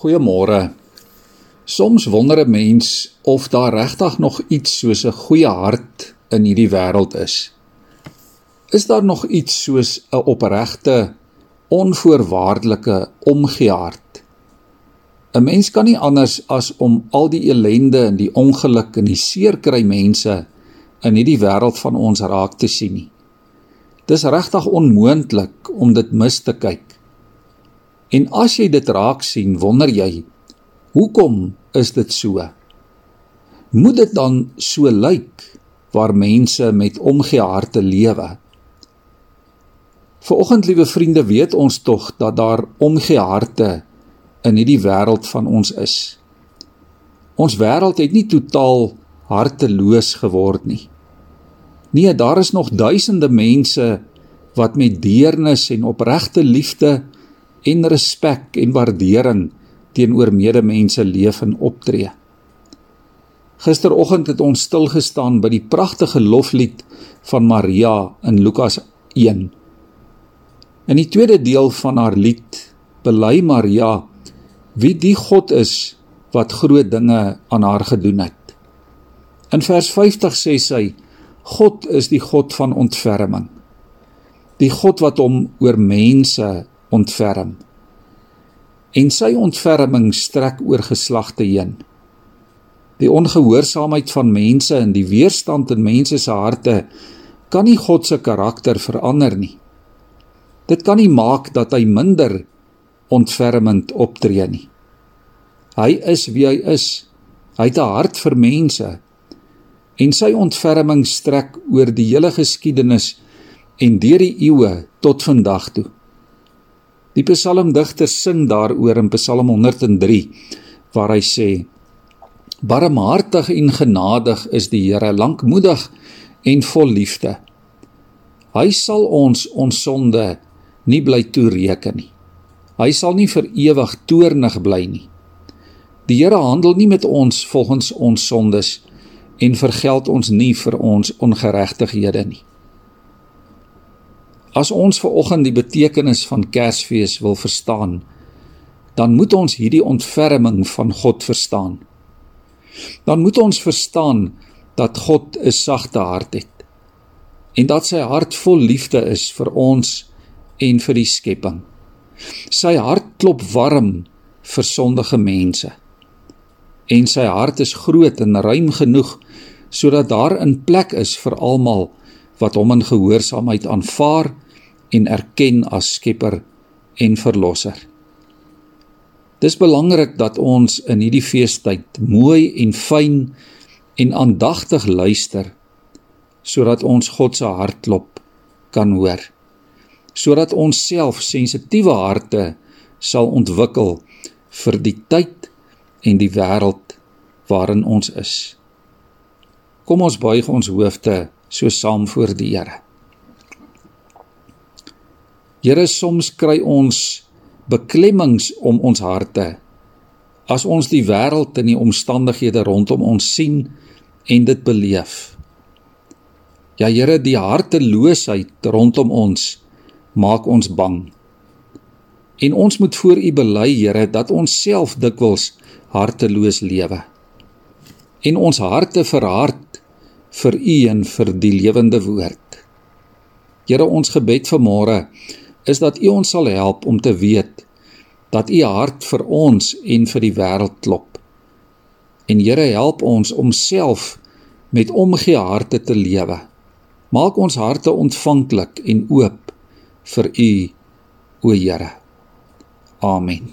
Goeiemôre. Soms wonder 'n mens of daar regtig nog iets soos 'n goeie hart in hierdie wêreld is. Is daar nog iets soos 'n opregte, onvoorwaardelike omgee hart? 'n Mens kan nie anders as om al die ellende en die ongeluk en die seer kry mense in hierdie wêreld van ons raak te sien nie. Dis regtig onmoontlik om dit mis te kyk. En as jy dit raak sien, wonder jy, hoekom is dit so? Moet dit dan so lyk waar mense met omgee harte lewe? Vanoggend, liewe vriende, weet ons tog dat daar omgee harte in hierdie wêreld van ons is. Ons wêreld het nie totaal harteloos geword nie. Nee, daar is nog duisende mense wat met deernis en opregte liefde en respek en waardering teenoor medemense leef en optree. Gisteroggend het ons stil gestaan by die pragtige loflied van Maria in Lukas 1. In die tweede deel van haar lied bely Maria wie die God is wat groot dinge aan haar gedoen het. In vers 50 sê sy: God is die God van ontferming. Die God wat hom oor mense ontferm. En sy ontferming strek oor geslagte heen. Die ongehoorsaamheid van mense en die weerstand in mense se harte kan nie God se karakter verander nie. Dit kan nie maak dat hy minder ontfermend optree nie. Hy is wie hy is. Hy het 'n hart vir mense. En sy ontferming strek oor die hele geskiedenis en deur die eeue tot vandag toe. Die psalmdigter sing daaroor in Psalm 103 waar hy sê: Barmhartig en genadig is die Here, lankmoedig en vol liefde. Hy sal ons ons sonde nie bly toereken nie. Hy sal nie vir ewig toornig bly nie. Die Here handel nie met ons volgens ons sondes en vergeld ons nie vir ons ongeregtighede nie. As ons ver oggend die betekenis van Kersfees wil verstaan, dan moet ons hierdie ontferming van God verstaan. Dan moet ons verstaan dat God 'n sagte hart het en dat sy hart vol liefde is vir ons en vir die skepping. Sy hart klop warm vir sondige mense. En sy hart is groot en ruim genoeg sodat daar 'n plek is vir almal wat hom in gehoorsaamheid aanvaar en erken as skepper en verlosser. Dis belangrik dat ons in hierdie feestyd mooi en fyn en aandagtig luister sodat ons God se hartklop kan hoor. Sodat ons self sensitiewe harte sal ontwikkel vir die tyd en die wêreld waarin ons is. Kom ons buig ons hoofde so saam voor die Here. Here, soms kry ons beklemmings om ons harte as ons die wêreld en die omstandighede rondom ons sien en dit beleef. Ja Here, die harteloosheid rondom ons maak ons bang. En ons moet voor U bely, Here, dat ons self dikwels harteloos lewe. En ons harte verhard vir U en vir die lewende woord. Here ons gebed vanmôre is dat U ons sal help om te weet dat U hart vir ons en vir die wêreld klop. En Here help ons om self met omgee harte te lewe. Maak ons harte ontvanklik en oop vir U, o Here. Amen.